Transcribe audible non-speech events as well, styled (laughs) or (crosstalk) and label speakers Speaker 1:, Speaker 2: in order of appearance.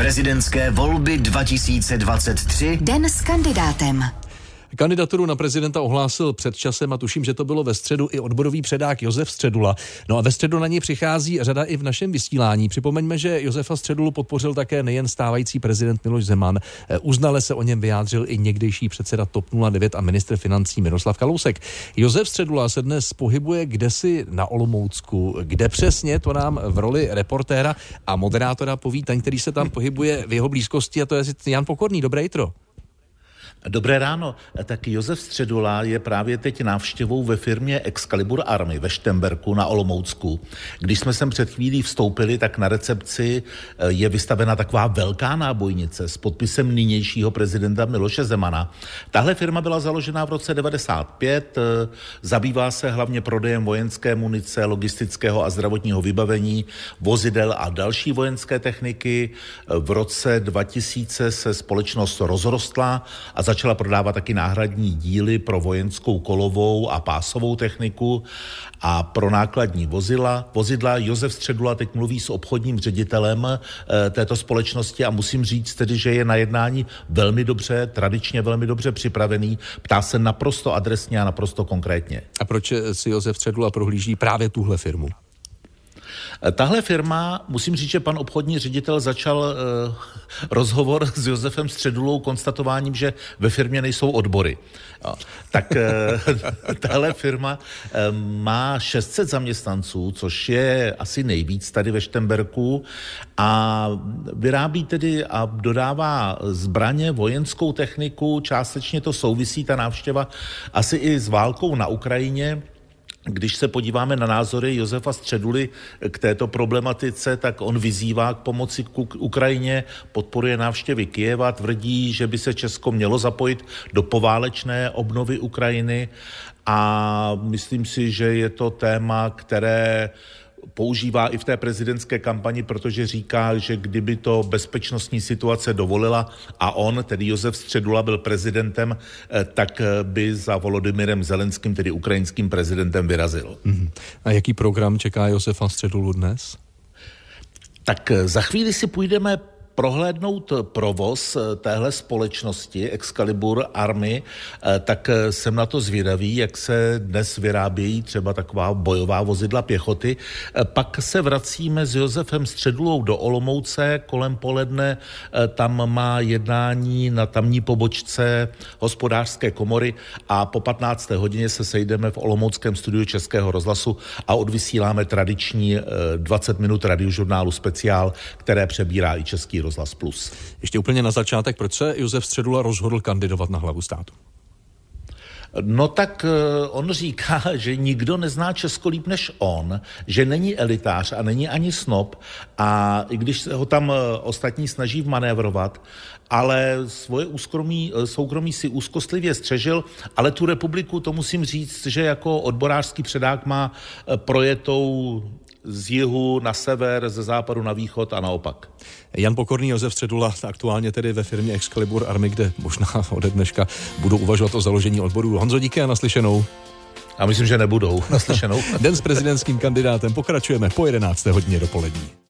Speaker 1: Prezidentské volby 2023.
Speaker 2: Den s kandidátem.
Speaker 3: Kandidaturu na prezidenta ohlásil před časem a tuším, že to bylo ve středu i odborový předák Josef Středula. No a ve středu na něj přichází řada i v našem vysílání. Připomeňme, že Josefa Středulu podpořil také nejen stávající prezident Miloš Zeman. Eh, uznale se o něm vyjádřil i někdejší předseda TOP 09 a ministr financí Miroslav Kalousek. Josef Středula se dnes pohybuje kdesi na Olomoucku. Kde přesně, to nám v roli reportéra a moderátora poví ten, který se tam pohybuje v jeho blízkosti a to je Jan Pokorný. Dobré jitro.
Speaker 4: Dobré ráno. Tak Josef Středula je právě teď návštěvou ve firmě Excalibur Army ve Štemberku na Olomoucku. Když jsme sem před chvílí vstoupili, tak na recepci eh, je vystavena taková velká nábojnice s podpisem nynějšího prezidenta Miloše Zemana. Tahle firma byla založena v roce 95, eh, zabývá se hlavně prodejem vojenské munice, logistického a zdravotního vybavení, vozidel a další vojenské techniky. Eh, v roce 2000 se společnost rozrostla a začala prodávat taky náhradní díly pro vojenskou kolovou a pásovou techniku a pro nákladní vozidla. Vozidla Josef Středula teď mluví s obchodním ředitelem e, této společnosti a musím říct tedy, že je na jednání velmi dobře, tradičně velmi dobře připravený. Ptá se naprosto adresně a naprosto konkrétně.
Speaker 3: A proč si Josef Středula prohlíží právě tuhle firmu?
Speaker 4: Tahle firma, musím říct, že pan obchodní ředitel začal uh, rozhovor s Josefem Středulou konstatováním, že ve firmě nejsou odbory. Tak uh, (laughs) tahle firma uh, má 600 zaměstnanců, což je asi nejvíc tady ve Štemberku a vyrábí tedy a dodává zbraně, vojenskou techniku, částečně to souvisí ta návštěva asi i s válkou na Ukrajině, když se podíváme na názory Josefa Středuly k této problematice, tak on vyzývá k pomoci k Ukrajině, podporuje návštěvy Kijeva, tvrdí, že by se Česko mělo zapojit do poválečné obnovy Ukrajiny. A myslím si, že je to téma, které používá i v té prezidentské kampani, protože říká, že kdyby to bezpečnostní situace dovolila a on, tedy Josef Středula, byl prezidentem, eh, tak eh, by za Volodymyrem Zelenským, tedy ukrajinským prezidentem, vyrazil.
Speaker 3: Mm-hmm. A jaký program čeká Josefa Středulu dnes?
Speaker 4: Tak eh, za chvíli si půjdeme prohlédnout provoz eh, téhle společnosti Excalibur Army, eh, tak eh, jsem na to zvědavý, jak se dnes vyrábějí třeba taková bojová vozidla pěchoty. Pak se vracíme s Josefem Středulou do Olomouce kolem poledne. Tam má jednání na tamní pobočce hospodářské komory a po 15. hodině se sejdeme v Olomouckém studiu Českého rozhlasu a odvysíláme tradiční 20 minut radiožurnálu speciál, které přebírá i Český rozhlas rozhlas plus.
Speaker 3: Ještě úplně na začátek, proč se Josef Středula rozhodl kandidovat na hlavu státu?
Speaker 4: No tak eh, on říká, (laughs) že nikdo nezná Česko líp než on, že není elitář a není ani snob a i když se ho tam eh, ostatní snaží vmanévrovat, ale svoje úskromí, eh, soukromí si úzkostlivě střežil, ale tu republiku, to musím říct, že jako odborářský předák má projetou z jihu na sever, ze západu na východ a naopak.
Speaker 3: Jan Pokorný, Josef Středula, aktuálně tedy ve firmě Excalibur Army, kde možná (laughs) ode dneška budou uvažovat o založení odboru. Honzo, díky a naslyšenou.
Speaker 4: A myslím, že nebudou. (laughs) Naslyšenou. (laughs)
Speaker 3: Den s prezidentským kandidátem pokračujeme po 11. hodině dopolední.